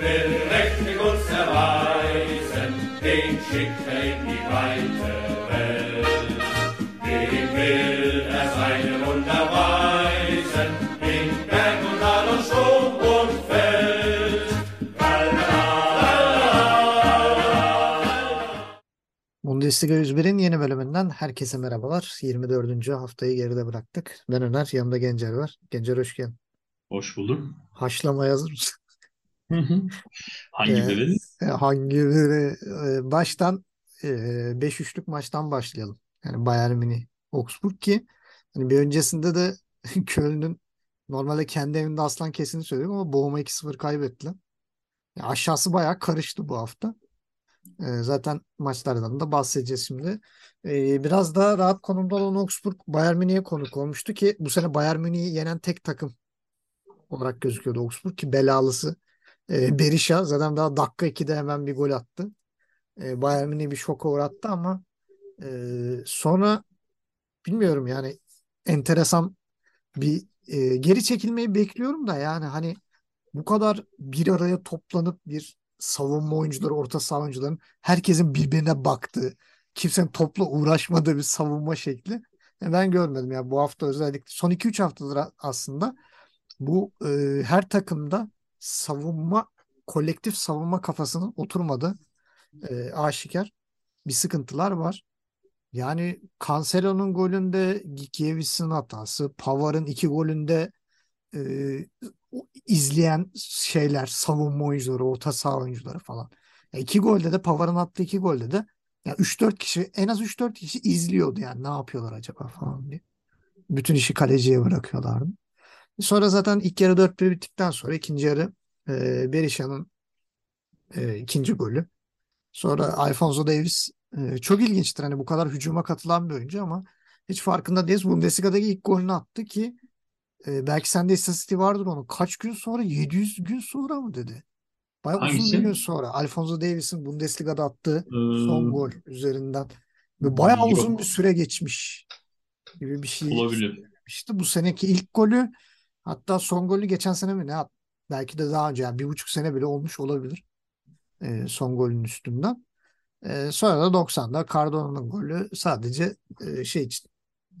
will mächtig uns erweisen, den schickt er in die weite Welt. Dem will er seine Wunder weisen, in Berg und Tal und Sturm und Feld. Bundesliga 101'in yeni bölümünden herkese merhabalar. 24. haftayı geride bıraktık. Ben Öner, yanımda Gencer var. Gencer hoş geldin. Hoş bulduk. Haşlamaya hazır mısın? Hı hı. Hangi biri? e, hangi biri? E, baştan e, 5-3'lük maçtan başlayalım. Yani Bayern Münih Augsburg ki hani bir öncesinde de Köln'ün normalde kendi evinde aslan kesini söyledik ama Bochum'a 2-0 kaybettiler. Ya aşağısı bayağı karıştı bu hafta. E, zaten maçlardan da bahsedeceğiz şimdi. E, biraz daha rahat konumda olan Augsburg Bayern Münih'e konuk olmuştu ki bu sene Bayern Münih'i yenen tek takım olarak gözüküyordu Augsburg ki belalısı e, Berisha zaten daha dakika 2'de hemen bir gol attı. E, Bayern Münih'i bir şoka uğrattı ama e, sonra bilmiyorum yani enteresan bir e, geri çekilmeyi bekliyorum da yani hani bu kadar bir araya toplanıp bir savunma oyuncuları, orta saha oyuncuların herkesin birbirine baktığı, kimsenin topla uğraşmadığı bir savunma şekli e, ben görmedim. Yani bu hafta özellikle son 2-3 haftadır aslında bu e, her takımda savunma kolektif savunma kafasının oturmadı. E, aşikar bir sıkıntılar var. Yani Cancelo'nun golünde Gikiewicz'in hatası, Pavar'ın iki golünde e, izleyen şeyler, savunma oyuncuları, orta saha oyuncuları falan. Ya iki golde de Pavar'ın attığı iki golde de ya 3-4 kişi en az 3-4 kişi izliyordu yani ne yapıyorlar acaba falan diye. Bütün işi kaleciye bırakıyorlardı. Sonra zaten ilk yarı 4-1 bittikten sonra ikinci yarı e, Berisha'nın e, ikinci golü. Sonra Alphonso Davies e, çok ilginçtir. Hani bu kadar hücuma katılan bir oyuncu ama hiç farkında değiliz. Bundesliga'daki ilk golünü attı ki e, belki sende istatistiği vardır onun. Kaç gün sonra? 700 gün sonra mı dedi? Bayağı uzun bir Hangisi? gün sonra. Alphonso Davies'in Bundesliga'da attığı son Ee, gol üzerinden. Ve bayağı uzun yok. bir süre geçmiş gibi bir şey Olabilir. işte bu seneki ilk golü hatta son golü geçen sene mi ne at- belki de daha önce yani bir buçuk sene bile olmuş olabilir e, son golün üstünden. E, sonra da 90'da Cardona'nın golü sadece e, şey için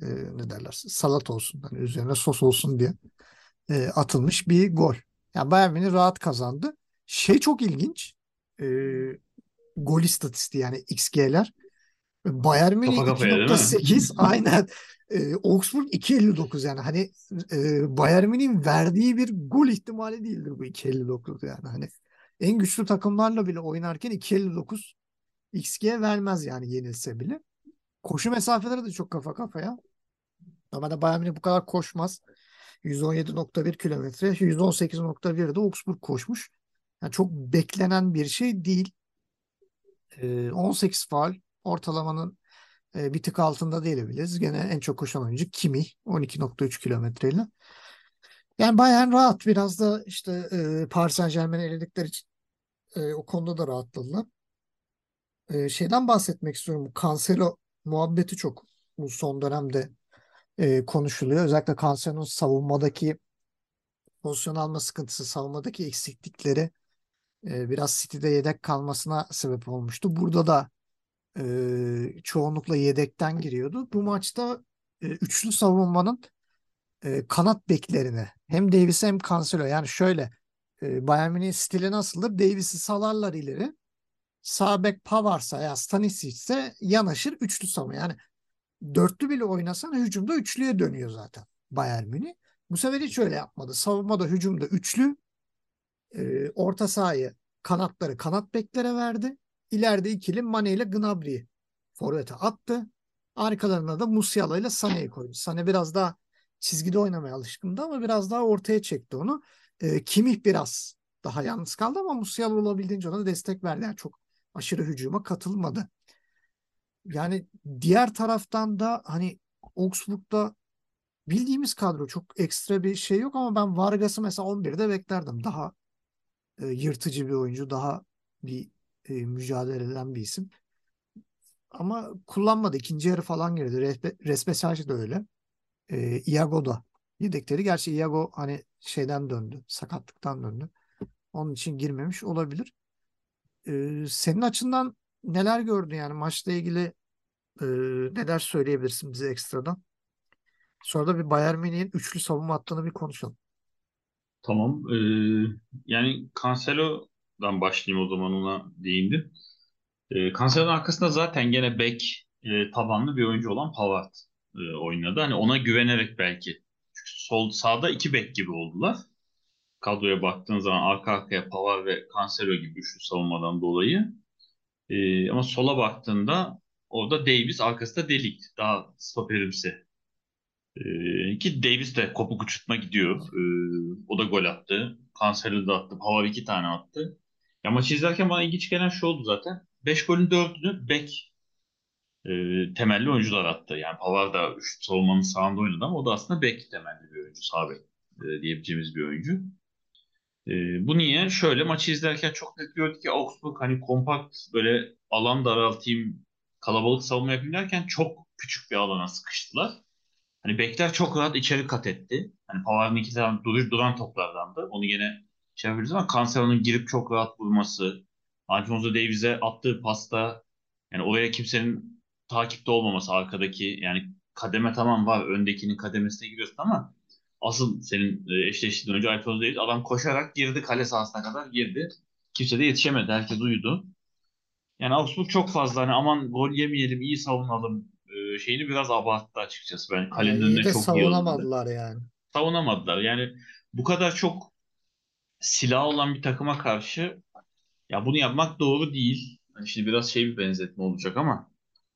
e, ne derler salat olsun hani üzerine sos olsun diye e, atılmış bir gol. Yani Bayern Münih rahat kazandı. Şey çok ilginç e, gol istatistiği yani XG'ler. Bayern Münih Kafa kafaya değil mi? 2.8 aynen. Ee, Augsburg 2.59 yani hani e, Bayern Münih'in verdiği bir gol ihtimali değildir bu 2.59 yani hani en güçlü takımlarla bile oynarken 2.59 XG vermez yani yenilse bile. Koşu mesafeleri de çok kafa kafaya. Normalde Bayern Münih bu kadar koşmaz. 117.1 kilometre, 118.1'de Augsburg koşmuş. Yani çok beklenen bir şey değil. Ee, 18 faul ortalamanın e, bir tık altında diyebiliriz. Gene en çok koşan oyuncu Kimi 12.3 kilometreyle. Yani Bayern rahat. Biraz da işte e, Paris Saint-Germain'i eledikleri için e, o konuda da rahatladılar. E, şeyden bahsetmek istiyorum. Cancelo muhabbeti çok bu son dönemde e, konuşuluyor. Özellikle Cancelo'nun savunmadaki pozisyon alma sıkıntısı, savunmadaki eksiklikleri e, biraz City'de yedek kalmasına sebep olmuştu. Burada da çoğunlukla yedekten giriyordu. Bu maçta üçlü savunmanın kanat beklerine hem Davis'e hem Cancelo yani şöyle e, Bayern Münih'in stili nasıldır? Davis'i salarlar ileri. Sağ bek Pavarsa ya Stanisic ise yanaşır üçlü savunma. Yani dörtlü bile oynasan hücumda üçlüye dönüyor zaten Bayern Münih. Bu sefer hiç öyle yapmadı. Savunmada hücumda üçlü orta sahayı kanatları kanat beklere verdi. İleride ikili Mane ile Gnabry'i forvete attı. Arkalarına da Musiala ile Sané'yi koydu. Sané biraz daha çizgide oynamaya alışkındı ama biraz daha ortaya çekti onu. E, Kimmich biraz daha yalnız kaldı ama Musiala olabildiğince ona destek verdi. Yani çok aşırı hücuma katılmadı. Yani diğer taraftan da hani Augsburg'da bildiğimiz kadro çok ekstra bir şey yok ama ben Vargas'ı mesela 11'de beklerdim. Daha e, yırtıcı bir oyuncu, daha bir e, mücadele eden bir isim. Ama kullanmadı. İkinci yarı falan girdi. Resme, Resme da öyle. E, Iago da yedekleri. Gerçi Iago hani şeyden döndü. Sakatlıktan döndü. Onun için girmemiş olabilir. Ee, senin açından neler gördün yani maçla ilgili e, neler söyleyebilirsin bize ekstradan? Sonra da bir Bayern Münih'in üçlü savunma hattını bir konuşalım. Tamam. Ee, yani Cancelo'dan başlayayım o zaman ona değindim. Ee, Cancelo'nun arkasında zaten gene bek e, tabanlı bir oyuncu olan Pavard e, oynadı. Hani ona güvenerek belki. Çünkü sol sağda iki bek gibi oldular. Kadroya baktığın zaman arka arkaya Pavard ve Cancelo gibi üçlü savunmadan dolayı. Ee, ama sola baktığında orada Davis arkasında delik. Daha stoperimsi ee, ki Davis de kopuk uçurtma gidiyor. Ee, o da gol attı. Cancelo da attı. Havar iki tane attı. Ya maçı izlerken bana ilginç gelen şu oldu zaten. 5 golün 4'ünü bek e, temelli oyuncular attı. Yani Pavard da üç savunmanın sağında oynadı ama o da aslında bek temelli bir oyuncu. Sağ bek e, diyebileceğimiz bir oyuncu. E, bu niye? Şöyle maçı izlerken çok net gördük ki Augsburg hani kompakt böyle alan daraltayım, kalabalık savunma yapayım derken çok küçük bir alana sıkıştılar. Hani bekler çok rahat içeri kat etti. Hani Pavard'ın iki tane duran toplardan da. Onu yine şey yapabiliriz ama Cancelo'nun girip çok rahat vurması, Alfonso Davies'e attığı pasta yani oraya kimsenin takipte olmaması arkadaki yani kademe tamam var öndekinin kademesine giriyorsun ama asıl senin e, eşleştiğin önce Alfonso Davies adam koşarak girdi kale sahasına kadar girdi. Kimse de yetişemedi. Herkes uyudu. Yani Augsburg çok fazla hani aman gol yemeyelim, iyi savunalım e, şeyini biraz abarttı açıkçası. Ben kalenin Yani önüne çok iyi savunamadılar yani. Savunamadılar. Yani bu kadar çok silah olan bir takıma karşı ya bunu yapmak doğru değil. Hani şimdi biraz şey bir benzetme olacak ama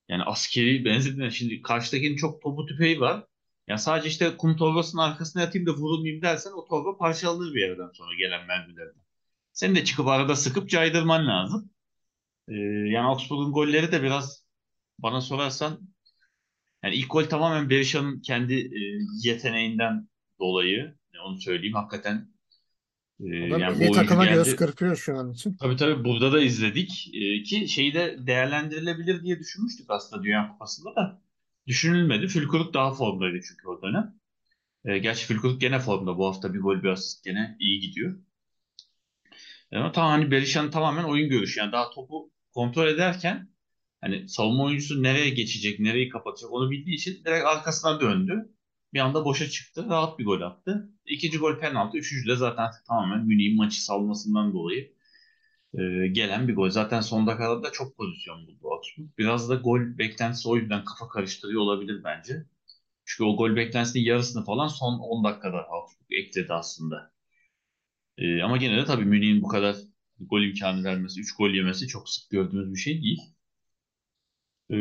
yani askeri benzetme. Şimdi karşıdakinin çok topu tüfeği var. Ya sadece işte kum torbasının arkasına yatayım da vurulmayayım dersen o torba parçalanır bir yerden sonra gelen mermilerden. Senin de çıkıp arada sıkıp caydırman lazım. Ee, yani Augsburg'un golleri de biraz bana sorarsan yani ilk gol tamamen Berisha'nın kendi e, yeteneğinden dolayı. Onu söyleyeyim. Hakikaten e, O da yani milli takıma göz geldi. kırpıyor şu an için. Tabii tabii burada da izledik. E, ki şeyi de değerlendirilebilir diye düşünmüştük aslında Dünya Kupası'nda da. Düşünülmedi. Fülkuruk daha formdaydı çünkü o dönem. E, gerçi Fülkuruk gene formda. Bu hafta bir gol bir asist gene iyi gidiyor. E, ama tamam hani Berisha'nın tamamen oyun görüşü. Yani daha topu kontrol ederken Hani savunma oyuncusu nereye geçecek, nereyi kapatacak onu bildiği için direkt arkasına döndü. Bir anda boşa çıktı. Rahat bir gol attı. İkinci gol penaltı. Üçüncü de zaten tamamen Münih'in maçı salmasından dolayı e, gelen bir gol. Zaten son dakikada çok pozisyon buldu Augsburg. Biraz da gol beklentisi o yüzden kafa karıştırıyor olabilir bence. Çünkü o gol beklentisinin yarısını falan son 10 dakikada Augsburg ekledi aslında. E, ama gene de tabii Münih'in bu kadar gol imkanı vermesi, 3 gol yemesi çok sık gördüğümüz bir şey değil. Ee,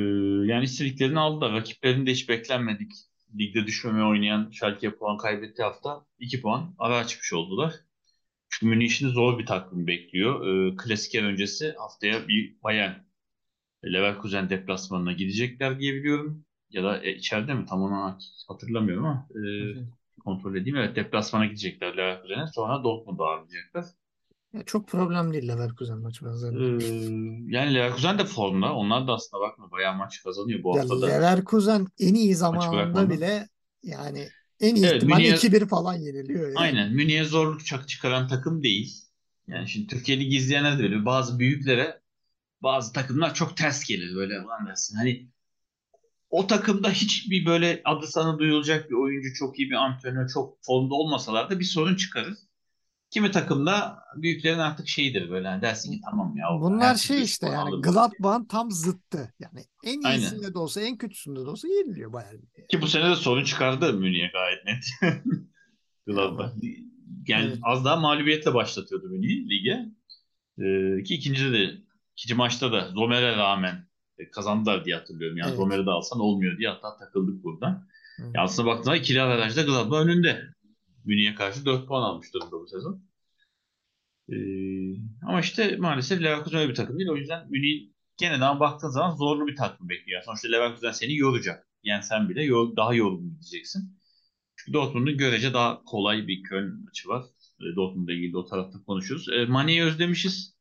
yani istediklerini aldılar. Rakiplerini de hiç beklenmedik. Ligde düşmemeye oynayan Schalke puan kaybetti hafta. 2 puan ara açmış oldular. Çünkü Münih şimdi zor bir takvim bekliyor. Ee, klasik yer öncesi haftaya bir Bayern Leverkusen deplasmanına gidecekler diye biliyorum. Ya da e, içeride mi tam onu hatırlamıyorum ama e, kontrol edeyim. Evet deplasmana gidecekler Leverkusen'e. Sonra Dortmund'u ağırlayacaklar. Ya çok problem değil Leverkusen maçı Ee, benzerinde. yani Leverkusen de formda. Onlar da aslında bakma bayağı maç kazanıyor bu Ya hafta da. Leverkusen en iyi zamanında bırakmadı. bile yani en iyi Evet ihtimalle Münih'e 2-1 falan yeniliyor yani. aynen Münih'e zorluk çak çıkaran takım değil. Yani şimdi Türkiye Ligi izleyenler de böyle bazı büyüklere bazı takımlar çok ters gelir böyle lan dersin. Hani o takımda hiçbir böyle adı sana duyulacak bir oyuncu, çok iyi bir antrenör, çok formda olmasalar da bir sorun çıkarır. Kimi takımda büyüklerin artık şeyidir böyle hani dersin ki tamam ya Bunlar şey işte yani alır. Gladbach'ın tam zıttı. Yani en Aynen. iyisinde de olsa en kötüsünde de olsa yeniliyor Bayern. Ki bu sene de sorun çıkardı Münih'e gayet net. Gladbach. Yani Evet. az daha mağlubiyetle başlatıyordu Münih lige. Ee, ki ikincide de ikinci maçta da Zomer'e rağmen e, kazandılar diye hatırlıyorum. Yani Evet. Zomer'i de alsan olmuyor diye hatta takıldık burada. Hı. Ya aslında baktığında ikili averajda Gladbach önünde. Münih'e karşı 4 puan almış durumda bu sezon. Ee, ama işte maalesef Leverkusen öyle bir takım değil. O yüzden Münih geneden baktığın zaman zorlu bir takım bekliyor. Sonuçta Leverkusen seni yoracak. Yani sen bile yor- daha yorgun gideceksin. Çünkü Dortmund'un görece daha kolay bir Köln maçı var. E, Dortmund'la ilgili o tarafta konuşuruz. E, Mane'yi özlemişiz.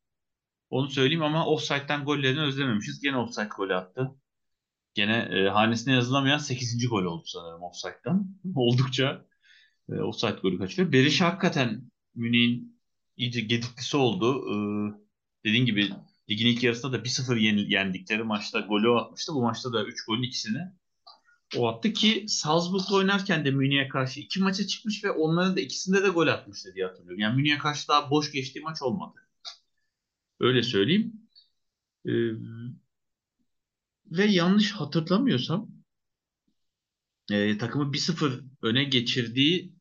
Onu söyleyeyim ama offside'den gollerini özlememişiz. Gene offside golü attı. Gene e, hanesine yazılamayan 8. gol oldu sanırım offside'dan. Oldukça e, offside golü kaçırıyor. Berisha hakikaten Münih'in iyice gediklisi oldu. Ee, dediğin gibi ligin ilk yarısında da 1-0 yendikleri maçta golü atmıştı. Bu maçta da 3 golün ikisini o attı ki Salzburg'da oynarken de Münih'e karşı iki maça çıkmış ve onların da ikisinde de gol atmıştı diye hatırlıyorum. Yani Münih'e karşı daha boş geçtiği maç olmadı. Öyle söyleyeyim. Ee, ve yanlış hatırlamıyorsam e, takımı 1-0 öne geçirdiği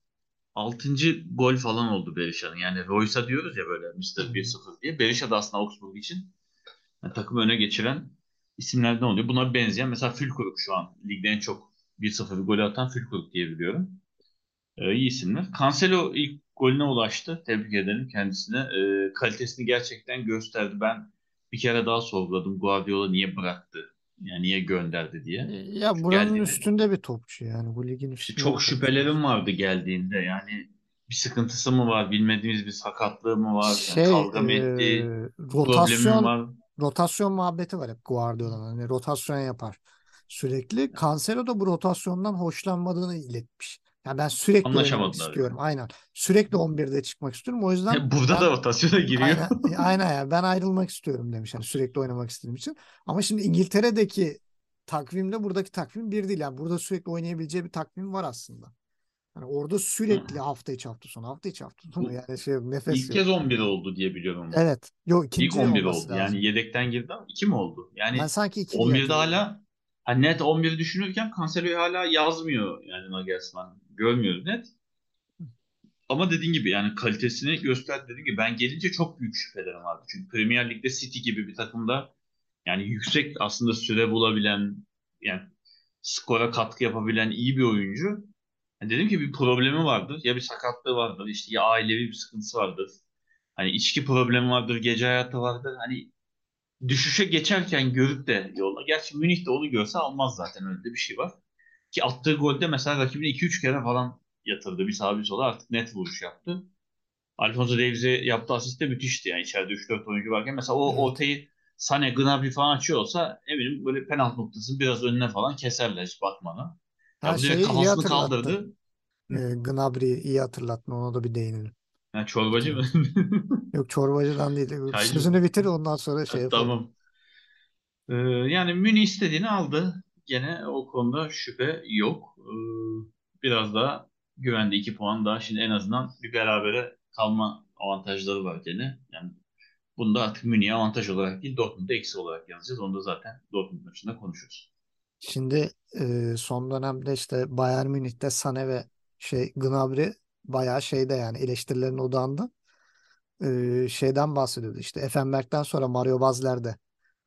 6. gol falan oldu Berisha'nın. Yani Royce'a diyoruz ya böyle Mr. 1-0 diye. Berisha da aslında Augsburg için yani takımı öne geçiren isimlerden oluyor. Buna benzeyen mesela Fülkuruk şu an ligde en çok 1-0 golü atan Fülkuruk diye biliyorum. Ee, iyi isimler. Cancelo ilk golüne ulaştı. Tebrik ederim kendisine. Ee, kalitesini gerçekten gösterdi. Ben bir kere daha sorguladım. Guardiola niye bıraktı? Yani niye gönderdi diye. E, ya buranın geldiğinde, üstünde bir topçu yani bu ligin üstünde. Çok şüphelerim vardı geldiğinde. Yani bir sıkıntısı mı var? Bilmediğimiz bir sakatlığı mı var? Şey, yani kavga mı etti? Rotasyon, var? rotasyon muhabbeti var hep Guardiola'nın. Hani rotasyon yapar sürekli. Cancelo da bu rotasyondan hoşlanmadığını iletmiş. Yani ben sürekli oynamak istiyorum. Yani. Aynen. Sürekli 11'de çıkmak istiyorum. O yüzden burada ben, da rotasyona giriyor. Aynen, aynen ya. Ben ayrılmak istiyorum demiş. Yani sürekli oynamak istediğim için. Ama şimdi İngiltere'deki takvimle buradaki takvim bir değil. Yani burada sürekli oynayabileceği bir takvim var aslında. Hani orada sürekli hafta içi hafta sonu hafta içi hafta sonu yani şey nefes İlk yok. kez 11 oldu diye biliyorum. Evet. Yok ikinci İlk 11 oldu. Lazım. Yani yedekten girdi ama 2 mi oldu? Yani ben sanki 2 11'de hala hani net 11'i düşünürken Cancelo'yu hala yazmıyor yani Nagelsmann. Görmüyoruz net. Ama dediğin gibi yani kalitesini gösterdi dediğim gibi ben gelince çok büyük şüphelerim vardı. Çünkü Premier Lig'de City gibi bir takımda yani yüksek aslında süre bulabilen yani skora katkı yapabilen iyi bir oyuncu yani dedim ki bir problemi vardır. Ya bir sakatlığı vardır. işte ya ailevi bir sıkıntısı vardır. Hani içki problemi vardır. Gece hayatı vardır. Hani düşüşe geçerken görüp de yolda. Gerçi Münih de onu görse almaz zaten öyle bir şey var. Ki attığı golde mesela rakibini 2-3 kere falan yatırdı. Bir sağa bir sola artık net vuruş yaptı. Alfonso Davies'e yaptığı asist de müthişti. Yani içeride 3-4 oyuncu varken mesela o evet. ortayı Sane, Gnabry falan açıyor olsa eminim böyle penaltı noktasını biraz önüne falan keserler hiç bakmadan. Her şeyi iyi kaldırdı. E, Gnabry'i iyi hatırlattın. Ona da bir değinelim. Ha, çorbacı mı? Yok çorbacıdan değil. Çaycı Sözünü bitir ondan sonra şey yapalım. Tamam. Ee, yani Münih istediğini aldı. Gene o konuda şüphe yok. Ee, biraz daha güvende iki puan daha. Şimdi en azından bir berabere kalma avantajları var gene. Yani bunu da artık Münih'e avantaj olarak değil Dortmund'a eksi olarak yazacağız. Onu da zaten Dortmund maçında konuşuruz. Şimdi e, son dönemde işte Bayern Münih'te Sane ve şey Gnabry bayağı şeyde yani eleştirilerin odağında. E, şeyden bahsediyordu işte Effenberg'den sonra Mario Basler de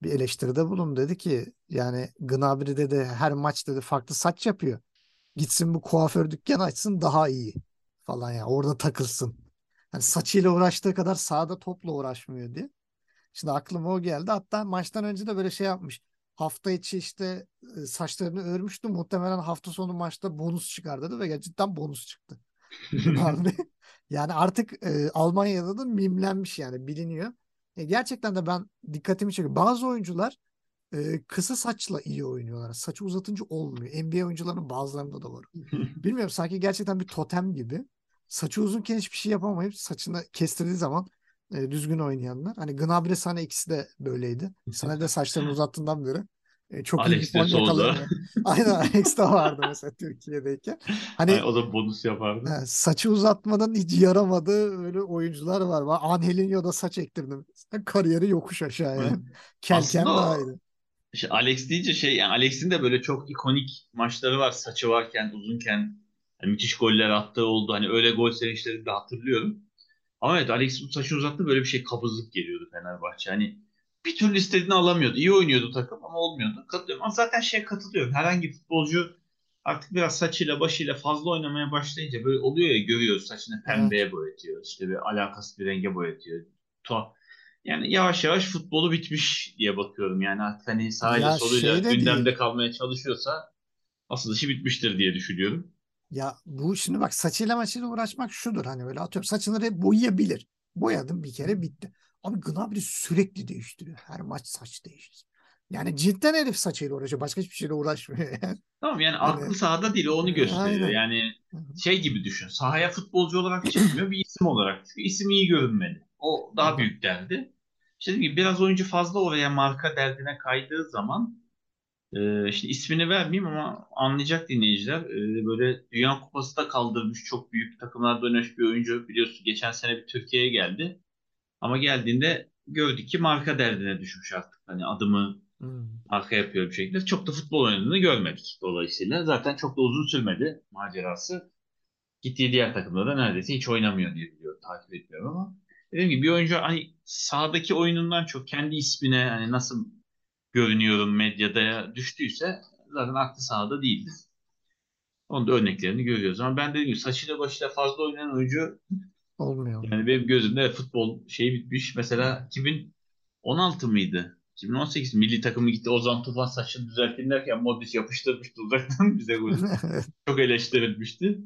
bir eleştiride bulun dedi ki yani Gnabry dedi her maç dedi farklı saç yapıyor. Gitsin bu kuaför dükkanı açsın daha iyi falan ya yani. orada takılsın. Yani saçıyla uğraştığı kadar sahada topla uğraşmıyor diye. Şimdi aklıma o geldi. Hatta maçtan önce de böyle şey yapmış hafta içi işte e, saçlarını örmüştü. Muhtemelen hafta sonu maçta bonus çıkar dedi ve cidden bonus çıktı. yani artık e, Almanya'da da mimlenmiş yani biliniyor. E, gerçekten de ben dikkatimi çekiyor. Bazı oyuncular e, kısa saçla iyi oynuyorlar. Saçı uzatınca olmuyor. NBA oyuncularının bazılarında da var. Bilmiyorum sanki gerçekten bir totem gibi. Saçı uzunken hiçbir şey yapamayıp saçını kestirdiği zaman e, düzgün oynayanlar. Hani Gnabry sana ikisi de böyleydi. Sana da saçlarını uzattığından beri çok Alex iyi bir puan Aynen Alex de vardı mesela Türkiye'deyken. Hani Ay, o da bonus yapardı. He, saçı uzatmadan hiç yaramadı öyle oyuncular var. Angelinho da saç ektirdim. Kariyeri yokuş aşağı yani. Kelken daha iyiydi. İşte Alex deyince şey yani Alex'in de böyle çok ikonik maçları var saçı varken uzunken yani müthiş goller attığı oldu. Hani öyle gol sevinçlerini de hatırlıyorum. Ama evet Alex saçı uzattı böyle bir şey kabızlık geliyordu Fenerbahçe. Hani bir türlü istediğini alamıyordu. İyi oynuyordu takım ama olmuyordu. Katılıyorum. Ama zaten şey katılıyorum. Herhangi bir futbolcu artık biraz saçıyla başıyla fazla oynamaya başlayınca böyle oluyor ya görüyoruz saçını pembeye evet. boyatıyor. İşte bir alakası bir renge boyatıyor. Tuhaf. Yani yavaş yavaş futbolu bitmiş diye bakıyorum. Yani artık hani sahile soluyla gündemde değil. kalmaya çalışıyorsa asıl işi bitmiştir diye düşünüyorum. Ya bu şimdi bak saçıyla maçıyla uğraşmak şudur hani böyle atıyorum saçını boyayabilir. Boyadım bir kere bitti. Abi Gnabry sürekli değiştiriyor. Her maç saç değişir. Yani cidden herif saçıyla uğraşıyor. Başka hiçbir şeyle uğraşmıyor yani. Tamam yani Hani- aklı sahada değil onu gösteriyor. Aynen. Yani şey gibi düşün. Sahaya futbolcu olarak çıkmıyor bir isim olarak çıkıyor. İsim iyi görünmeli. O daha büyük derdi. İşte gibi biraz oyuncu fazla oraya marka derdine kaydığı zaman e, işte ismini vermeyeyim ama anlayacak dinleyiciler. E, böyle Dünya Kupası da kaldırmış çok büyük takımlarda oynamış bir oyuncu biliyorsun. Geçen sene bir Türkiye'ye geldi. Ama geldiğinde gördük ki marka derdine düşmüş artık. Hani adımı Hmm. arka yapıyor bir şekilde. Çok da futbol oynadığını görmedik dolayısıyla. Zaten çok da uzun sürmedi macerası. Gittiği diğer takımda da neredeyse hiç oynamıyor diye biliyorum. Takip etmiyorum ama. Dediğim gibi bir oyuncu hani sahadaki oyunundan çok kendi ismine hani nasıl görünüyorum medyada düştüyse zaten aklı sahada değildir. Onun da örneklerini görüyoruz. Ama ben dediğim gibi saçıyla başıyla fazla oynayan oyuncu Olmuyor. yani benim gözümde futbol şeyi bitmiş. Mesela 2016 mıydı? 2018 milli takımı gitti. Ozan Tufan saçını düzelteyim derken Modric yapıştırmıştı uzaktan bize golü. Çok eleştirilmişti.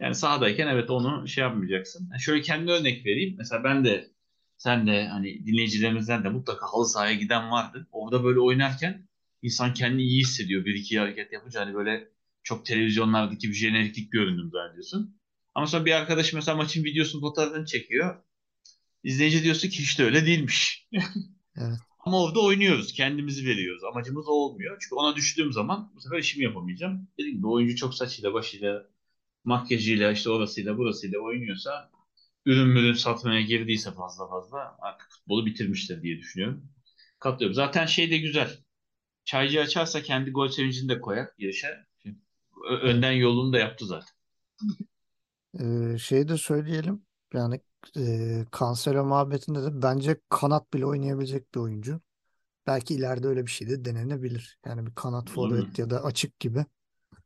Yani sahadayken evet onu şey yapmayacaksın. Yani şöyle kendi örnek vereyim. Mesela ben de sen de hani dinleyicilerimizden de mutlaka halı sahaya giden vardı. Orada böyle oynarken insan kendini iyi hissediyor. Bir iki hareket yapınca hani böyle çok televizyonlardaki bir jeneriklik göründüm zannediyorsun. Ama sonra bir arkadaş mesela maçın videosunu fotoğrafını çekiyor. İzleyici diyorsun ki hiç de öyle değilmiş. Evet. Ama orada oynuyoruz. Kendimizi veriyoruz. Amacımız o olmuyor. Çünkü ona düştüğüm zaman bu sefer işimi yapamayacağım. Dediğim gibi oyuncu çok saçıyla başıyla makyajıyla işte orasıyla burasıyla oynuyorsa ürün mürün satmaya girdiyse fazla fazla artık futbolu bitirmiştir diye düşünüyorum. Katılıyorum. Zaten şey de güzel. Çaycı açarsa kendi gol sevincini de koyar. Ö- Önden yolunu da yaptı zaten. Ee, şey de söyleyelim. Yani e, Cancelo muhabbetinde de bence kanat bile oynayabilecek bir oyuncu. Belki ileride öyle bir şey de denenebilir. Yani bir kanat forvet ya da açık gibi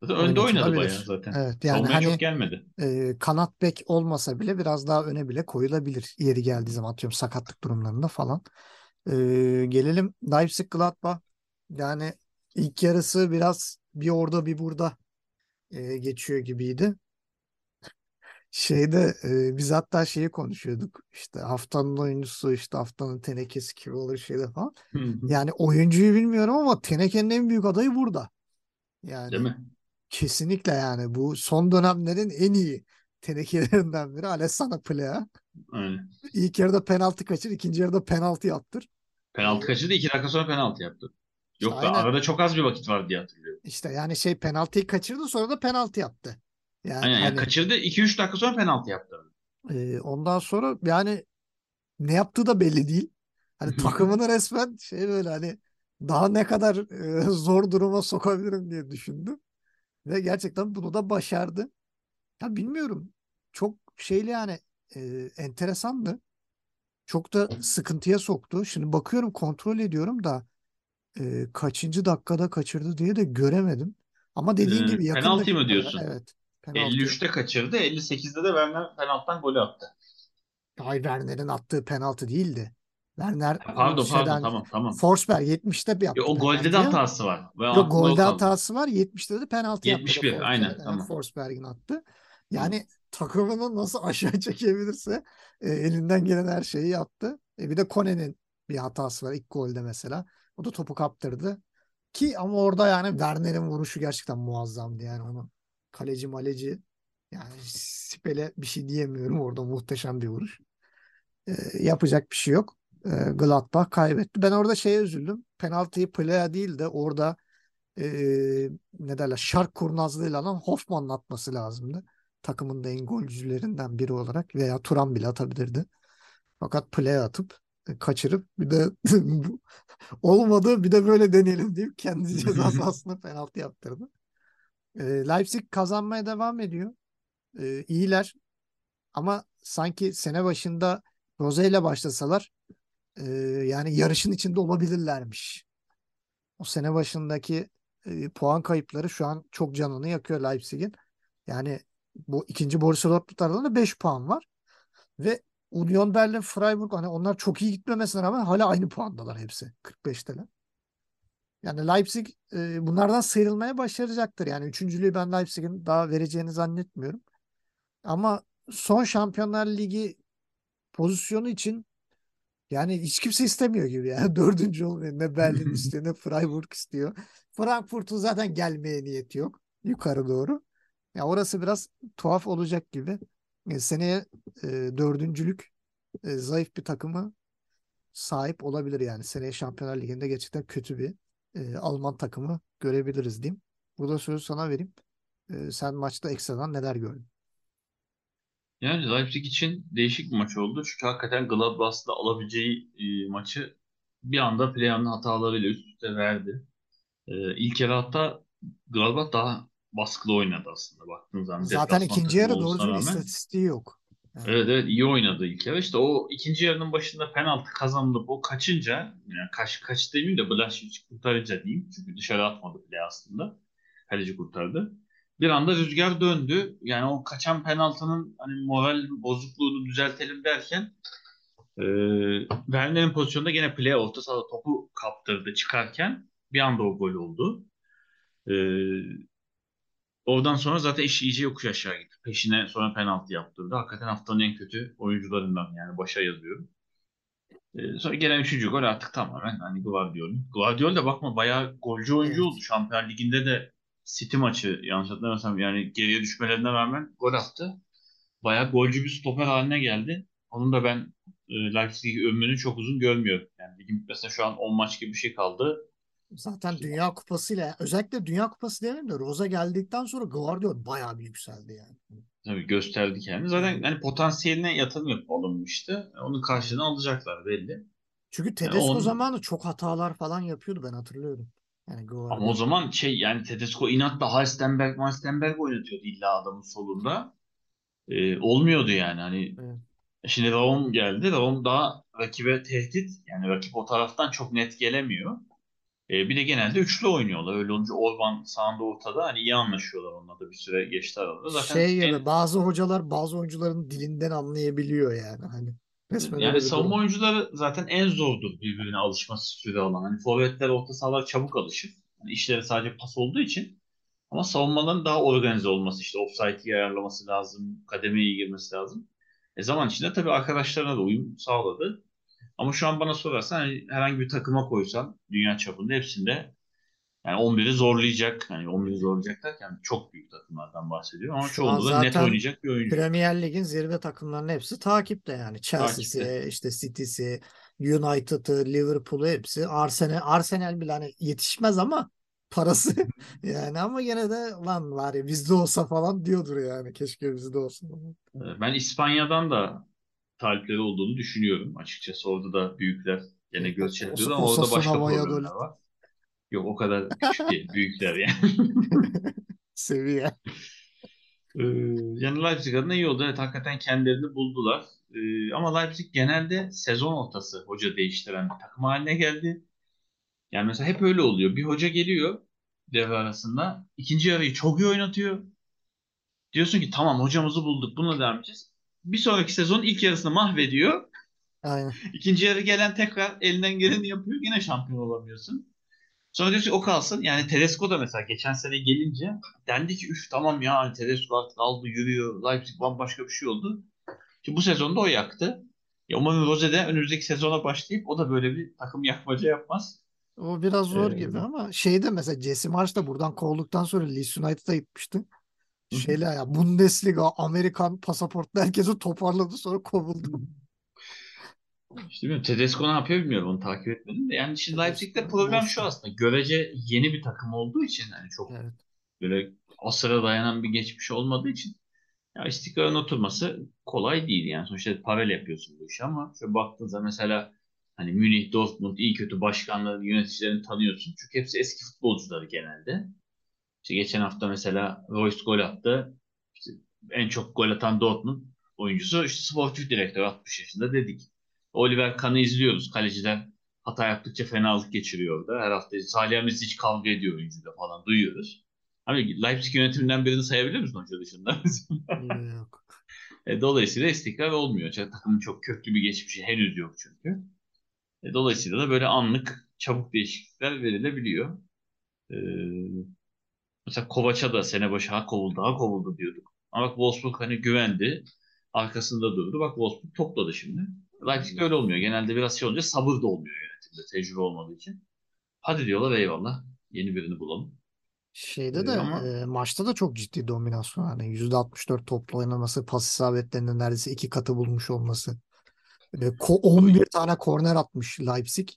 Zaten önde oynadı bayağı zaten. Evet yani Savunmaya hani çok gelmedi. e, kanat bek olmasa bile biraz daha öne bile koyulabilir. Yeri geldiği zaman atıyorum sakatlık durumlarında falan. E, gelelim Leipzig Gladbach. Yani ilk yarısı biraz bir orada bir burada e, geçiyor gibiydi. Şeyde e, biz hatta şeyi konuşuyorduk. İşte haftanın oyuncusu işte haftanın tenekesi kim olur şeyde falan. Hı hı. Yani oyuncuyu bilmiyorum ama tenekenin en büyük adayı burada. Yani Değil mi? kesinlikle yani bu son dönemlerin en iyi tenekelerinden biri Alessandro Plea. Aynen. İlk yarıda penaltı kaçır, ikinci yarıda penaltı yaptır. Penaltı kaçırdı. iki dakika sonra penaltı yaptı. İşte Yok da arada çok az bir vakit var diye hatırlıyorum. İşte yani şey penaltıyı kaçırdı sonra da penaltı yaptı. Yani Aynen yani hani kaçırdı. 2-3 dakika sonra penaltı yaptı. e, ondan sonra yani ne yaptığı da belli değil. Hani takımını resmen şey böyle hani daha ne kadar e, zor duruma sokabilirim diye düşündü. Ve gerçekten bunu da başardı. Ya bilmiyorum. Çok şeyli yani e, enteresandı. Çok da sıkıntıya soktu. Şimdi bakıyorum kontrol ediyorum da e, kaçıncı dakikada kaçırdı diye de göremedim. Ama dediğin Ee, gibi yakın penaltıyı mı diyorsun? Evet. Penaltı. 53'te kaçırdı. 58'de de Werner penaltıdan golü attı. Ay Werner'in attığı penaltı değildi. Werner Pardon şeyden pardon tamam tamam. Forsberg 70'te bir yaptı Ya, o golde de hatası var. Ben Yok golde hatası var. 70'te de penaltı yaptı. 71, Forsberg. aynen, Evet, tamam. Forsberg'in attı. Yani takımını nasıl aşağı çekebilirse e, elinden gelen her şeyi yaptı. E, bir de Kone'nin bir hatası var ilk golde mesela. O da topu kaptırdı. Ki ama orada yani Werner'in vuruşu gerçekten muazzamdı yani onu. Kaleci maleci yani Sipel'e bir şey diyemiyorum orada muhteşem bir vuruş. E, yapacak bir şey yok. E, Gladbach kaybetti. Ben orada şeye üzüldüm. Penaltıyı Plea değil de orada e, ne derler şark kurnazlığıyla alan Hoffman'ın atması lazımdı. Takımın da en golcülerinden biri olarak veya Turan bile atabilirdi. Fakat Plea atıp e, kaçırıp bir de olmadı bir de böyle deneyelim deyip kendi ceza sahasına penaltı yaptırdı. E, Leipzig kazanmaya devam ediyor. E, iyiler ama sanki sene başında Rose ile başlasalar e, yani yarışın içinde olabilirlermiş. O sene başındaki e, puan kayıpları şu an çok canını yakıyor Leipzig'in. Yani bu ikinci Borussia Dortmund aralarında 5 puan var. Ve Union Berlin, Freiburg hani onlar çok iyi gitmemesine rağmen hala aynı puandalar hepsi. 45'teler. Yani Leipzig e, bunlardan sıyrılmaya başaracaktır. Yani üçüncülüğü ben Leipzig'in daha vereceğini zannetmiyorum. Ama son Şampiyonlar Ligi pozisyonu için Yani hiç kimse istemiyor gibi ya. Dördüncü olmuyor. Ne Berlin istiyor ne Freiburg istiyor. Frankfurt'un zaten gelmeye niyeti yok. Yukarı doğru. Ya orası biraz tuhaf olacak gibi. E, seneye e, dördüncülük e, zayıf bir takımı sahip olabilir yani. Seneye Şampiyonlar Ligi'nde gerçekten kötü bir e, Alman takımı görebiliriz diyeyim. Burada sözü sana vereyim. E, sen maçta ekstradan neler gördün? Yani Leipzig için değişik bir maç oldu. Çünkü hakikaten Gladbach'la alabileceği e, maçı bir anda Pleya'nın hatalarıyla üst üste verdi. E, ilk yarı hatta Gladbach daha baskılı oynadı aslında baktığınız zaman. Zaten ikinci yarı doğru rağmen. istatistiği yok. Evet evet iyi oynadı ilk yarı. İşte o ikinci yarının başında penaltı kazanılıp o kaçınca yani kaç kaç demeyeyim de Blažević kurtarınca diyeyim. Çünkü dışarı atmadı bile aslında. Kaleci kurtardı. Bir anda rüzgar döndü. Yani o kaçan penaltının hani moral bozukluğunu düzeltelim derken e, Werner'in pozisyonunda gene play orta sahada topu kaptırdı çıkarken bir anda o gol oldu. E, oradan sonra zaten iş iyice yokuş aşağı gitti. Peşine sonra penaltı yaptırdı. Hakikaten haftanın en kötü oyuncularından yani başa yazıyorum. E, sonra gelen üçüncü gol artık tamamen hani Guardiola'nın. Guardiola da bakma bayağı golcü oyuncu Evet. oldu. Şampiyon Ligi'nde de City maçı yanlış hatırlamıyorsam yani geriye düşmelerine rağmen gol attı. Bayağı golcü bir stoper haline geldi. Onun da ben e, Leipzig ömrünü çok uzun görmüyorum. Yani ligin bitmesine şu an 10 maç gibi bir şey kaldı. Zaten Dünya Kupası'yla özellikle Dünya Kupası diyelim de Roza geldikten sonra Guardiola bayağı bir yükseldi yani. Tabii gösterdi kendini. Zaten hani potansiyeline yatırım yapıp alınmıştı. Onun karşılığını alacaklar belli. Çünkü Tedesco on- zamanı çok hatalar falan yapıyordu ben hatırlıyorum. Yani Ama Guardiola. o zaman şey yani Tedesco inatla Halstenberg, Halstenberg oynatıyordu illa adamın solunda. Ee, olmuyordu yani hani Evet. şimdi Raum geldi. Raum daha rakibe tehdit. Yani rakip o taraftan çok net gelemiyor. Ee, bir de genelde üçlü oynuyorlar. Öyle olunca Orban sağında ortada hani iyi anlaşıyorlar onunla da bir süre geçti arada. Zaten Şey gibi en- bazı hocalar bazı oyuncuların dilinden anlayabiliyor yani hani. Resmen Yani savunma durum. oyuncuları zaten en zordur birbirine alışması süre alan. Hani forvetler, orta sahalar çabuk alışır. Hani işleri sadece pas olduğu için. Ama savunmaların daha organize olması, işte offside'i ayarlaması lazım, kademeye girmesi lazım. E zaman içinde tabii arkadaşlarına da uyum sağladı. Ama şu an bana sorarsan hani herhangi bir takıma koysan dünya çapında hepsinde yani 11'i zorlayacak. Hani 11'i zorlayacak derken çok büyük takımlardan bahsediyorum ama çoğunda da net oynayacak bir oyuncu. Premier Lig'in zirve takımlarının hepsi takipte yani. Chelsea'si, Takipte. işte City'si, United'ı, Liverpool'u hepsi. Arsenal, Arsenal bile hani yetişmez ama parası yani ama gene de lan var ya bizde olsa falan diyordur yani. Keşke bizde olsa. Ee, Ben İspanya'dan da talipleri olduğunu düşünüyorum açıkçası. Orada da büyükler gene göz çekiyordu ama orada başka problemler var. Yok o kadar küçük değil, büyükler yani. seviye. Ee, yani Leipzig adına iyi oldu. Evet hakikaten kendilerini buldular. Ee, ama Leipzig genelde sezon ortası hoca değiştiren bir takım haline geldi. Yani mesela hep öyle oluyor. Bir hoca geliyor devre arasında. ikinci yarıyı çok iyi oynatıyor. Diyorsun ki tamam hocamızı bulduk buna devam edeceğiz. Bir sonraki sezon ilk yarısını mahvediyor. Aynen. İkinci yarı gelen tekrar elinden geleni yapıyor. Yine şampiyon olamıyorsun. Sonra diyorsun ki o kalsın. Yani Tedesco da mesela geçen sene gelince dendi ki üf tamam ya hani Tedesco artık aldı yürüyor. Leipzig bambaşka bir şey oldu. Ki bu sezonda o yaktı. Ya umarım Rose de önümüzdeki sezona başlayıp o da böyle bir takım yakmaca yapmaz. O biraz zor gibi Ee, ama şeyde mesela Jesse Marsch da buradan kovulduktan sonra Leeds United'a gitmişti. Şeyle ya Bundesliga, Amerikan pasaportlu herkesi toparladı sonra kovuldu. İşte bilmiyorum Tedesco ne yapıyor bilmiyorum onu takip etmedim de. Yani şimdi Leipzig'te Tedesco problem şu aslında. Görece yeni bir takım olduğu için hani çok Evet. böyle asıra dayanan bir geçmiş olmadığı için ya istikrarın oturması kolay değil yani. Sonuçta paralel yapıyorsun bu işi ama şöyle baktığın zaman mesela hani Münih, Dortmund iyi kötü başkanların, yöneticilerini tanıyorsun. Çünkü hepsi eski futbolcuları genelde. İşte geçen hafta mesela Royce gol attı. İşte en çok gol atan Dortmund oyuncusu işte sportif direktör 60 yaşında dedik. Oliver Kahn'ı izliyoruz. Kaleciler hata yaptıkça fenalık geçiriyor orada. Her hafta Salih hiç kavga ediyor oyuncuyla falan duyuyoruz. Abi Leipzig yönetiminden birini sayabilir misin hoca dışında? Yok. E, dolayısıyla istikrar olmuyor. Çünkü takımın çok köklü bir geçmişi henüz yok çünkü. E, dolayısıyla da böyle anlık çabuk değişiklikler verilebiliyor. E, mesela Kovaç'a da sene başı ha kovuldu ha kovuldu diyorduk. Ama bak Wolfsburg hani güvendi. Arkasında durdu. Bak Wolfsburg topladı şimdi. Leipzig'de öyle olmuyor. Genelde biraz şey olunca sabır da olmuyor yönetimde tecrübe olmadığı için. Hadi diyorlar eyvallah. Yeni birini bulalım. Şeyde Ee, de ama e, maçta da çok ciddi dominasyon. Hani %64 toplu oynaması, pas isabetlerinin neredeyse iki katı bulmuş olması. E, ko- 11 tane korner atmış Leipzig.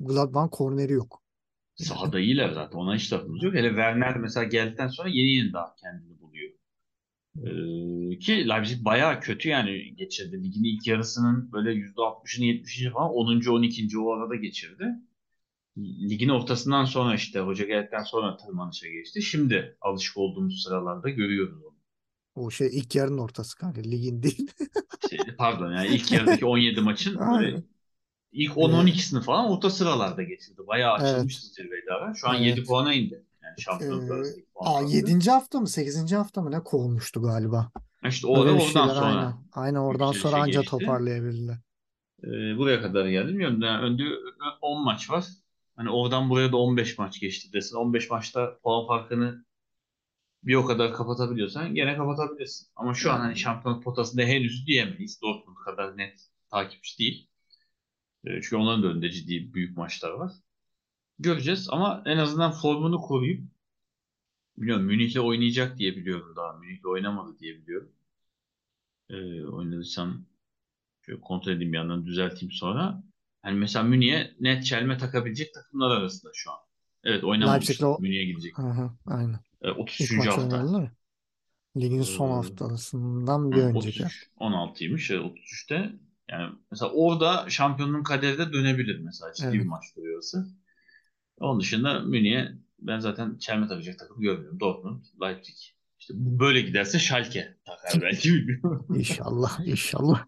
Gladbach korneri yok. Sahada iyiler zaten. Ona hiç lafımız yok. Hele Werner mesela geldikten sonra yeni yeni daha kendini buluyor. Ee, ki Leipzig bayağı kötü yani geçirdi. Ligin ilk yarısının böyle %60'ını 70'ini falan 10. 12. o arada geçirdi. Ligin ortasından sonra işte hoca geldikten sonra tırmanışa geçti. Şimdi alışık olduğumuz sıralarda görüyoruz onu. o şey ilk yarının ortası kanka. Ligin değil. Şey, pardon yani ilk yarıdaki 17 maçın böyle. İlk E, 10-12'sini falan orta sıralarda geçirdi. Bayağı evet. açılmıştı zirvede ara. Şu an 7 Evet. puana indi. Yani şampiyonluk puan aa, farkı. 7. hafta mı 8. hafta mı ne kovulmuştu galiba. İşte o da oradan şeyler aynen. sonra Aynen oradan sonra yükselişe anca geçti. toparlayabildiler. Ee, buraya kadar geldi. Bilmiyorum. Yani önde 10 maç var. Hani oradan buraya da 15 maç geçti desin. 15 maçta puan farkını bir o kadar kapatabiliyorsan gene kapatabilirsin. Ama şu an hani Yani şampiyonluk potasında henüz diyemeyiz. Dortmund kadar net takipçi değil. Ee, çünkü onların da önünde ciddi büyük maçlar var. Göreceğiz ama en azından formunu koruyup bilmiyorum Münih'le oynayacak diye biliyorum daha. Münih'le oynamadı diye biliyorum. Ee, oynadıysam şöyle kontrol edeyim bir yandan düzelteyim sonra. Hani mesela Münih'e net çelme takabilecek takımlar arasında şu an. Evet oynamamıştı. o Münih'e gidecek. hı hı, aynen. Ee, İlk 33. maç hafta. Ligin son Ee, haftasından bir Hı, önceki. 33, 16'ymış. Evet, 33'te. Yani mesela orada şampiyonluğun kaderi de dönebilir mesela. Ciddi bir Evet. maç duruyorsa. Onun dışında Münih'e ben zaten çelme takacak takım görmüyorum. Dortmund, Leipzig. İşte bu böyle giderse Schalke takar belki bilmiyorum. İnşallah, inşallah.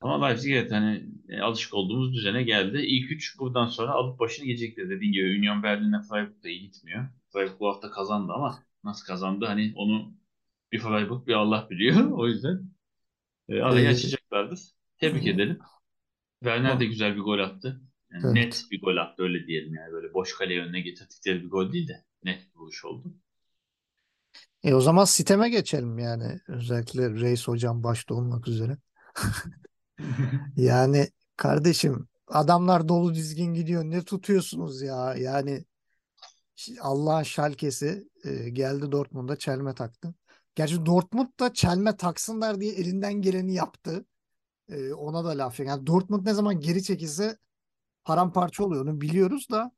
Ama Leipzig evet hani e, alışık olduğumuz düzene geldi. İlk üç buradan sonra alıp başını gelecekler. Dediğin gibi Union Berlin'le Freiburg da iyi gitmiyor. Freiburg bu hafta kazandı ama nasıl kazandı hani onu bir Freiburg bir Allah biliyor. O yüzden e, arayı Ee, açacaklardır. Tebrik edelim. Werner de güzel bir gol attı. Yani evet. net bir gol attı öyle diyelim yani. Böyle boş kaleye önüne getirdikleri bir gol değil de net bir vuruş oldu. E o zaman siteme geçelim yani. Özellikle Reis hocam başta olmak üzere. Yani kardeşim adamlar dolu dizgin gidiyor. Ne tutuyorsunuz ya? Yani Allah'ın şalkesi e, geldi Dortmund'a çelme taktı. Gerçi Dortmund da çelme taksınlar diye elinden geleni yaptı. E, ona da laf yok. Yani Dortmund ne zaman geri çekilse paramparça oluyor. Onu biliyoruz da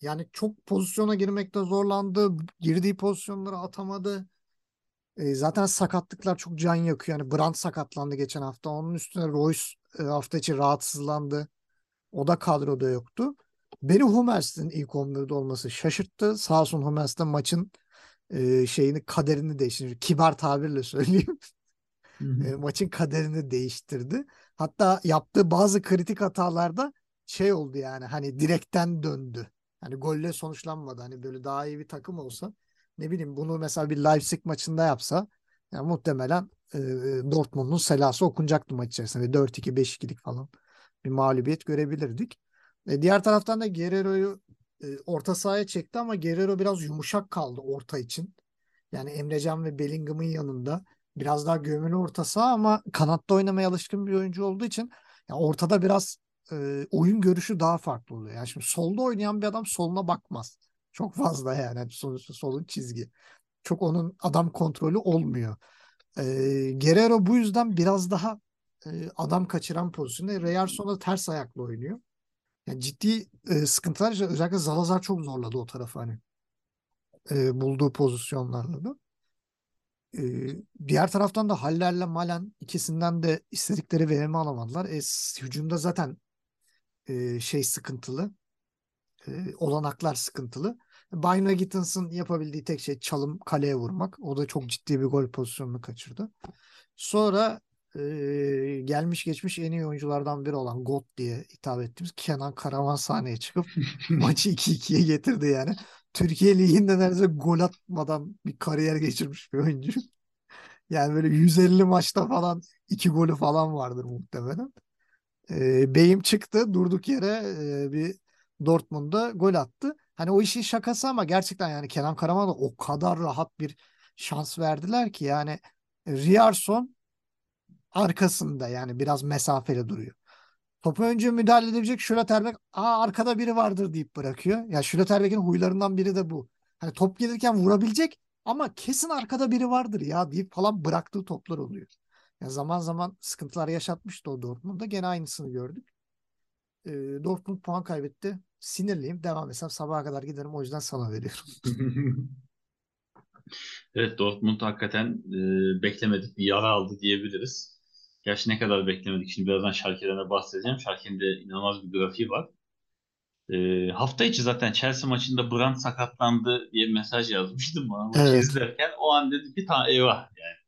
yani çok pozisyona girmekte zorlandı. Girdiği pozisyonları atamadı. E, zaten sakatlıklar çok can yakıyor. Yani Brandt sakatlandı geçen hafta. Onun üstüne Royce e, hafta içi rahatsızlandı. O da kadroda yoktu. Beni Hummels'in ilk 11'de olması şaşırttı. Sağ olsun Hummels de maçın e, şeyini kaderini değiştirdi. Kibar tabirle söyleyeyim. E, maçın kaderini değiştirdi. Hatta yaptığı bazı kritik hatalarda şey oldu yani hani direkten döndü. Hani golle sonuçlanmadı. Hani böyle daha iyi bir takım olsa ne bileyim bunu mesela bir Leipzig maçında yapsa yani muhtemelen e, Dortmund'un selası okunacaktı maç içerisinde. 4-2, 5-2'lik falan bir mağlubiyet görebilirdik. E, diğer taraftan da Guerrero'yu e, orta sahaya çekti ama Guerrero biraz yumuşak kaldı orta için. Yani Emrecan ve Bellingham'ın yanında biraz daha gömülü orta saha ama kanatta oynamaya alışkın bir oyuncu olduğu için yani ortada biraz e, oyun görüşü daha farklı oluyor. Yani şimdi solda oynayan bir adam soluna bakmaz. Çok fazla yani. Sonuçta solun çizgi. Çok onun adam kontrolü olmuyor. E, Guerrero bu yüzden biraz daha e, adam kaçıran pozisyonda. Reyerson da ters ayaklı oynuyor. Yani ciddi e, sıkıntılar. Özellikle Zalazar çok zorladı o tarafı hani. E, bulduğu pozisyonlarla da. E, diğer taraftan da Haller'le Malen ikisinden de istedikleri verimi alamadılar. E, hücumda zaten e, şey sıkıntılı. E, olanaklar sıkıntılı. Bayna Gittens'ın yapabildiği tek şey çalım kaleye vurmak. O da çok ciddi bir gol pozisyonunu kaçırdı. Sonra e, gelmiş geçmiş en iyi oyunculardan biri olan God diye hitap ettiğimiz Kenan Karaman sahneye çıkıp maçı 2-2'ye getirdi yani. Türkiye Ligi'nde neredeyse gol atmadan bir kariyer geçirmiş bir oyuncu. Yani böyle 150 maçta falan iki golü falan vardır muhtemelen. E, Beyim çıktı durduk yere e, bir Dortmund'da gol attı. Hani o işin şakası ama gerçekten yani Kenan Karaman'a o kadar rahat bir şans verdiler ki yani Riyarson arkasında yani biraz mesafeli duruyor. Topu önce müdahale edebilecek Schlotterbeck aa arkada biri vardır deyip bırakıyor. Ya Schlotterbeck'in huylarından biri de bu. Hani top gelirken vurabilecek ama kesin arkada biri vardır ya deyip falan bıraktığı toplar oluyor. Ya zaman zaman sıkıntılar yaşatmıştı o Dortmund'da. Gene aynısını gördük. E, Dortmund puan kaybetti. Sinirliyim. Devam etsem sabaha kadar giderim. O yüzden sana veriyorum. Evet Dortmund hakikaten e, beklemedik bir yara aldı diyebiliriz. Gerçi ne kadar beklemedik. Şimdi birazdan de bahsedeceğim. Schalke'nin de inanılmaz bir grafiği var. E, hafta içi zaten Chelsea maçında Brandt sakatlandı diye bir mesaj yazmıştım bana maçı Evet. izlerken. O an dedim ki ta eyvah yani.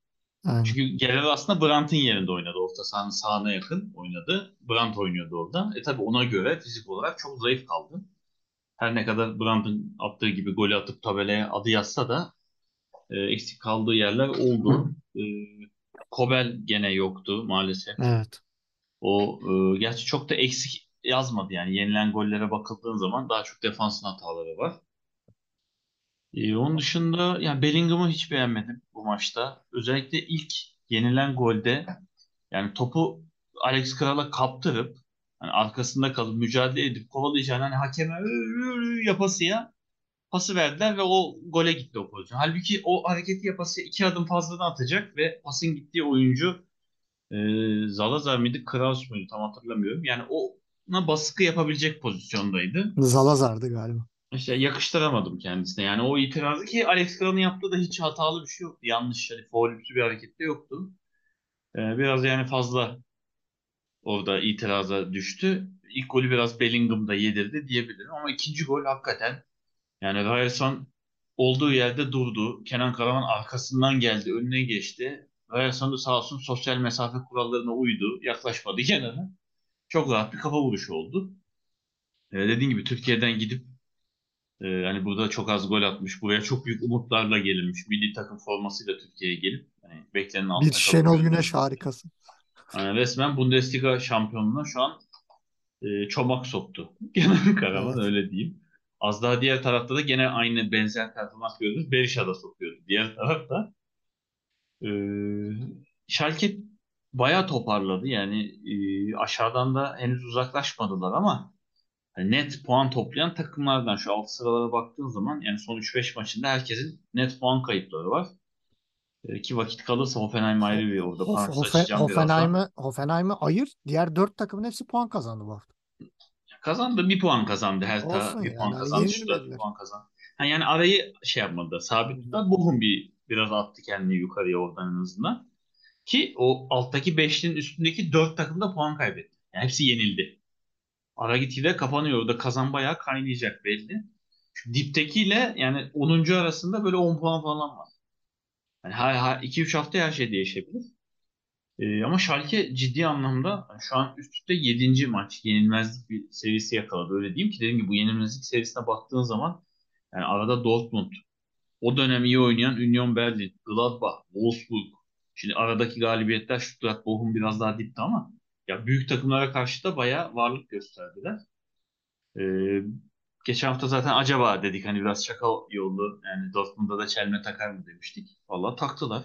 Aynen. Çünkü Gerrard aslında Brandt'ın yerinde oynadı. Orta sahanın sağına yakın oynadı. Brandt oynuyordu orada. E tabi ona göre fizik olarak çok zayıf kaldı. Her ne kadar Brandt'ın attığı gibi golü atıp tabelaya adı yazsa da e, eksik kaldığı yerler oldu. E, Kobel gene yoktu maalesef. Evet. O e, gerçi çok da eksik yazmadı yani yenilen gollere bakıldığın zaman daha çok defansın hataları var. E, onun dışında yani Bellingham'ı hiç beğenmedim bu maçta. Özellikle ilk yenilen golde yani topu Alex Kral'a kaptırıp hani arkasında kalıp mücadele edip kovalayacağını hani hakeme yapasıya pası verdiler ve o gole gitti o pozisyon. Halbuki o hareketi yapasıya iki adım fazladan atacak ve pasın gittiği oyuncu e, Zalazar mıydı, Kraus muydu tam hatırlamıyorum. Yani ona baskı yapabilecek pozisyondaydı. Zalazar'dı galiba. İşte yakıştıramadım kendisine. Yani o itirazı ki Alex Kral'ın yaptığı da hiç hatalı bir şey yoktu. Yanlış, hani faulümsü bir hareket de yoktu. Ee, biraz yani fazla orada itiraza düştü. İlk golü biraz Bellingham'da yedirdi diyebilirim. Ama ikinci gol hakikaten yani Ryerson olduğu yerde durdu. Kenan Karaman arkasından geldi, önüne geçti. Ryerson da sağ olsun sosyal mesafe kurallarına uydu. Yaklaşmadı Kenan'a. Çok rahat bir kafa vuruşu oldu. Ee, dediğim gibi Türkiye'den gidip ee, hani burada çok az gol atmış. Buraya çok büyük umutlarla gelinmiş. Milli takım formasıyla Türkiye'ye gelip hani beklenenin altında Bir Şenol. Güneş harikası. Yani resmen Bundesliga şampiyonluğuna şu an e, çomak soktu. Kenan Karaman Evet. öyle diyeyim. Az daha diğer tarafta da gene aynı benzer performans görüyoruz. Berisha da sokuyordu diğer tarafta. Ee, Schalke bayağı toparladı. Yani e, aşağıdan da henüz uzaklaşmadılar ama hani net puan toplayan takımlardan şu alt sıralara baktığın zaman yani son 3-5 maçında herkesin net puan kayıpları var. E, ki vakit kalırsa Hoffenheim ayrı bir orada Hof, parantez Hofe, açacağım birazdan. Hoffenheim'i Hoffenheim'i ayır. Diğer dört takımın hepsi puan kazandı bu hafta. Kazandı bir puan kazandı. Hertha Olsun bir yani, puan kazandı. Stuttgart bir puan kazandı. Ha, yani arayı şey yapmadı. Sabit tuttular. Bochum bir biraz attı kendini yukarıya oradan en azından. Ki o alttaki beşlinin üstündeki dört takım da puan kaybetti. Yani hepsi yenildi. Ara gitgide kapanıyor. Orada kazan bayağı kaynayacak belli. Şu diptekiyle yani 10. arasında böyle 10 puan falan var. Yani her, her 2-3 hafta her şey değişebilir. Ee, ama Schalke ciddi anlamda şu an üst üste 7. maç yenilmezlik bir serisi yakaladı. Öyle diyeyim ki dediğim gibi bu yenilmezlik serisine baktığın zaman yani arada Dortmund, o dönem iyi oynayan Union Berlin, Gladbach, Wolfsburg. Şimdi aradaki galibiyetler Stuttgart, Bochum biraz daha dipti ama ya büyük takımlara karşı da bayağı varlık gösterdiler. Ee, geçen hafta zaten acaba dedik hani biraz şaka yollu yani Dortmund'da da çelme takar mı demiştik. Vallahi taktılar.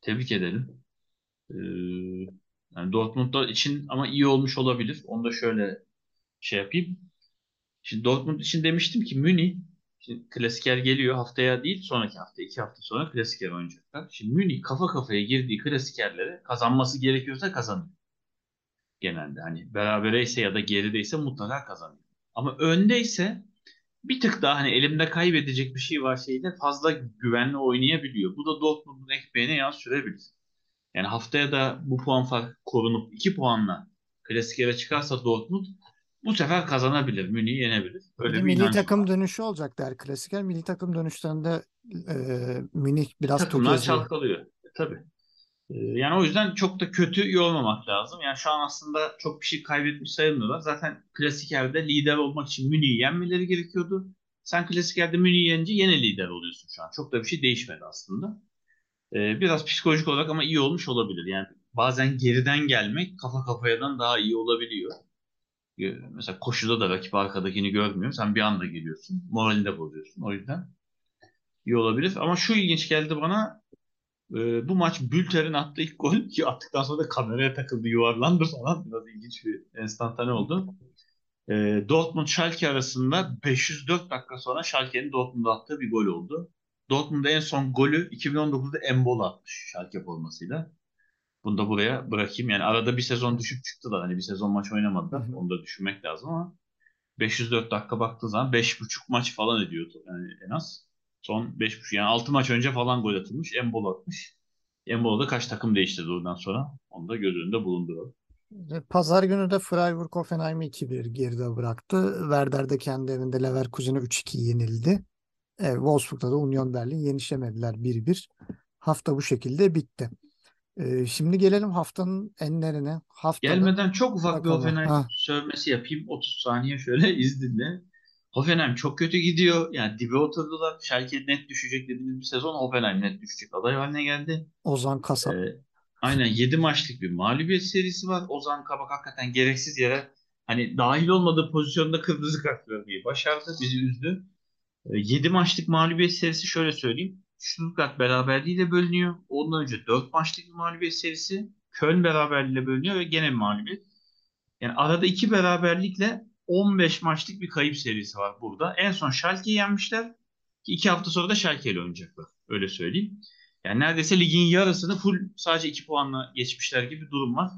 Tebrik edelim. Ee, yani Dortmund'da için ama iyi olmuş olabilir. Onu da şöyle şey yapayım. Şimdi Dortmund için demiştim ki Münih şimdi klasiker geliyor haftaya değil sonraki hafta iki hafta sonra klasiker oynayacaklar. Şimdi Münih kafa kafaya girdiği klasikerleri kazanması gerekiyorsa kazanıyor. Genelde hani berabereyse ya da gerideyse mutlaka kazanıyor. Ama öndeyse bir tık daha hani elimde kaybedecek bir şey var şeyde fazla güvenli oynayabiliyor. Bu da Dortmund'un ekmeğine yağ sürebilir. Yani haftaya da bu puan farkı korunup 2 puanla klasikere çıkarsa Dortmund bu sefer kazanabilir. Münih'i yenebilir. Öyle bir milli takım var. dönüşü olacak der klasiker. Milli takım dönüşlerinde e, Münih biraz Takımlar çalkalıyor. E, tabii. E, yani o yüzden çok da kötü yormamak lazım. Yani şu an aslında çok bir şey kaybetmiş sayılmıyorlar. Zaten klasikerde lider olmak için Münih'i yenmeleri gerekiyordu. Sen klasikerde Münih'i yenince yine lider oluyorsun şu an. Çok da bir şey değişmedi aslında. E, biraz psikolojik olarak ama iyi olmuş olabilir. Yani bazen geriden gelmek kafa kafayadan daha iyi olabiliyor. E, Mesela koşuda da rakip arkadakini görmüyor. Sen bir anda geliyorsun. Moralini de bozuyorsun. O yüzden iyi olabilir. Ama şu ilginç geldi bana. E, bu maç Bülter'in attığı ilk gol ki attıktan sonra da kameraya takıldı yuvarlandı falan. Biraz ilginç bir enstantane oldu. E, Dortmund Schalke arasında 504 dakika sonra Schalke'nin Dortmund'a attığı bir gol oldu. Dortmund'da en son golü 2019'da Embol atmış Schalke formasıyla. Bunu da buraya bırakayım. Yani arada bir sezon düşüp çıktılar. Hani bir sezon maç oynamadılar. Onu da düşünmek lazım ama 504 dakika baktığı zaman 5,5 maç falan ediyordu yani en az. Son 5,5 yani 6 maç önce falan gol atılmış. Embol atmış. Embol da kaç takım değiştirdi oradan sonra. Onu da göz önünde bulunduralım. Pazar günü de Freiburg Hoffenheim'i 2-1 geride bıraktı. Werder de kendi evinde Leverkusen'e 3-2 yenildi. Evet, Wolfsburg'da da Union Berlin yenişemediler 1-1. Hafta bu şekilde bitti. Ee, şimdi gelelim haftanın enlerine. Haftada Gelmeden çok ufak bir. Hoffenheim Ha. sövmesi yapayım. 30 saniye şöyle izninle. Hoffenheim çok kötü gidiyor. Yani dibe oturdular. Schalke net düşecek dediğimiz bir sezon Hoffenheim net düşecek aday haline geldi. Ozan Kasap. Ee, aynen 7 maçlık bir mağlubiyet serisi var. Ozan Kabak hakikaten gereksiz yere hani dahil olmadığı pozisyonda kırmızı kart vermeyi başardı. Bizi üzdü. 7 maçlık mağlubiyet serisi şöyle söyleyeyim. Stuttgart beraberliğiyle bölünüyor. Ondan önce 4 maçlık bir mağlubiyet serisi. Köln beraberliğiyle bölünüyor ve gene bir mağlubiyet. Yani arada iki beraberlikle 15 maçlık bir kayıp serisi var burada. En son Schalke'yi yenmişler. Ki hafta sonra da Schalke ile oynayacaklar. Öyle söyleyeyim. Yani neredeyse ligin yarısını full sadece 2 puanla geçmişler gibi bir durum var.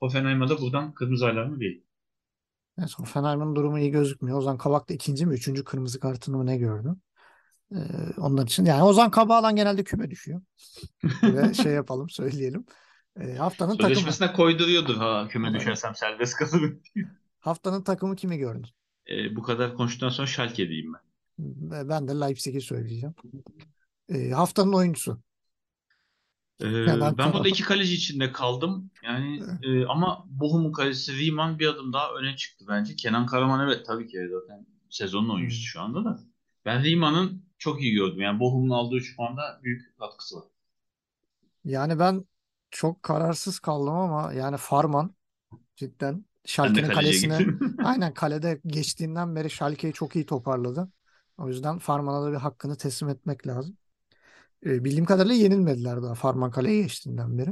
Hoffenheim'a da buradan kırmızı alarmı değil. Evet, Hoffenheim'in durumu iyi gözükmüyor. Ozan Kabak da ikinci mi üçüncü kırmızı kartını mı ne gördü? Ee, onlar için yani Ozan Kabak'la genelde küme düşüyor. Ve şey yapalım söyleyelim. Ee, haftanın takımı. Sözleşmesine koyduruyordur ha küme düşersem serbest kalırım. Haftanın takımı kimi gördün? E, bu kadar konuştuktan sonra Schalke diyeyim ben. Ben de Leipzig'i söyleyeceğim. Ee, haftanın oyuncusu. Ee, ben burada iki kaleci içinde kaldım. Yani e, ama Bochum'un kalecisi Riemann bir adım daha öne çıktı bence. Kenan Karaman evet tabii ki zaten sezonun oyuncusu Hmm. şu anda da. Ben Riemann'ın çok iyi gördüm. Yani Bochum'un aldığı 3 puanda büyük katkısı var. Yani ben çok kararsız kaldım ama yani Farman cidden Schalke'nin kalesine gittim. aynen kalede geçtiğinden beri Schalke'yi çok iyi toparladı. O yüzden Farman'a da bir hakkını teslim etmek lazım. Ee, bildiğim kadarıyla yenilmediler daha Farman kaleye geçtiğinden beri.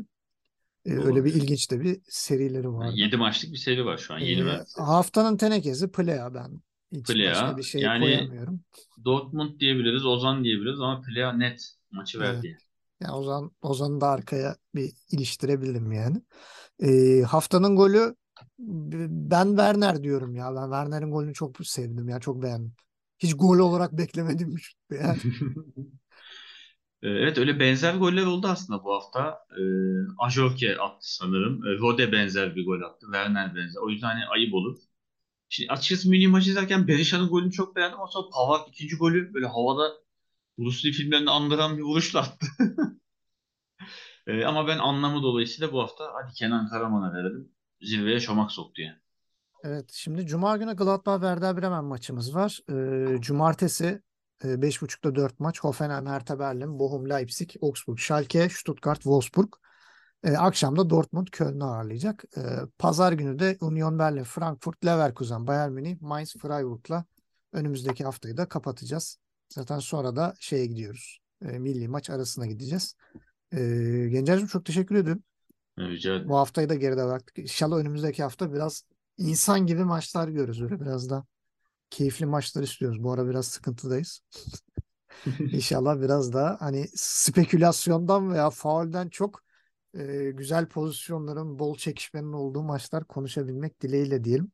Ee, öyle bir ilginç de bir serileri vardı. 7 maçlık bir seri var şu an. Ee, Yenilmez. haftanın tenekesi Plea ben. Hiç Plea, bir şey yani- koyamıyorum. Dortmund diyebiliriz, Ozan diyebiliriz ama Plea net maçı Evet. verdi. Yani Ozan, Ozan'ı da arkaya bir iliştirebildim yani. Ee, haftanın golü ben Werner diyorum ya. Ben Werner'in golünü çok sevdim ya. Çok beğendim. Hiç gol olarak şuttu yani. Ee, Evet öyle benzer goller oldu aslında bu hafta. Ee, Ajorke attı sanırım. Ee, Rode benzer bir gol attı. Werner benzer. O yüzden hani ayıp olur. Şimdi açıkçası milli maçı izlerken Berisha'nın golünü çok beğendim. Ama sonra Pavard ikinci golü böyle havada Bruce filmlerini andıran bir vuruşla attı. Ee, ama ben anlamı dolayısıyla bu hafta hadi Kenan Karaman'a verelim. Zirveye çomak soktu yani. Evet, şimdi Cuma günü Gladbach Werder Bremen maçımız var. Ee, Cumartesi e, 5.30'da 4 maç. Hoffenheim, Hertha Berlin, Bochum, Leipzig, Augsburg, Schalke, Stuttgart, Wolfsburg. Ee, akşam da Dortmund Köln'ü ağırlayacak. Ee, Pazar günü de Union Berlin, Frankfurt, Leverkusen, Bayern Münih, Mainz, Freiburg'la önümüzdeki haftayı da kapatacağız. Zaten sonra da şeye gidiyoruz. Ee, milli maç arasına gideceğiz. Ee, Gencer'cim çok teşekkür ediyorum. Rica ederim. Bu haftayı da geride bıraktık. İnşallah önümüzdeki hafta biraz insan gibi maçlar görürüz. Öyle biraz da keyifli maçlar istiyoruz. Bu ara biraz sıkıntıdayız. İnşallah biraz daha hani spekülasyondan veya faulden çok e, güzel pozisyonların, bol çekişmenin olduğu maçlar konuşabilmek dileğiyle diyelim.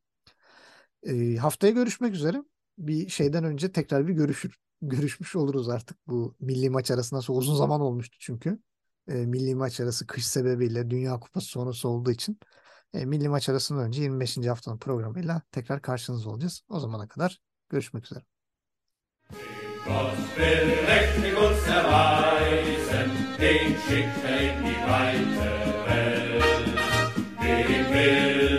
E, haftaya görüşmek üzere. Bir şeyden önce tekrar bir görüşür, görüşmüş oluruz artık bu milli maç arasında. Sonra uzun zaman olmuştu çünkü. E, milli maç arası kış sebebiyle Dünya Kupası sonrası olduğu için e, milli maç arasından önce 25. haftanın programıyla tekrar karşınızda olacağız. O zamana kadar görüşmek üzere. Den schickt er in die weite Welt. Dem will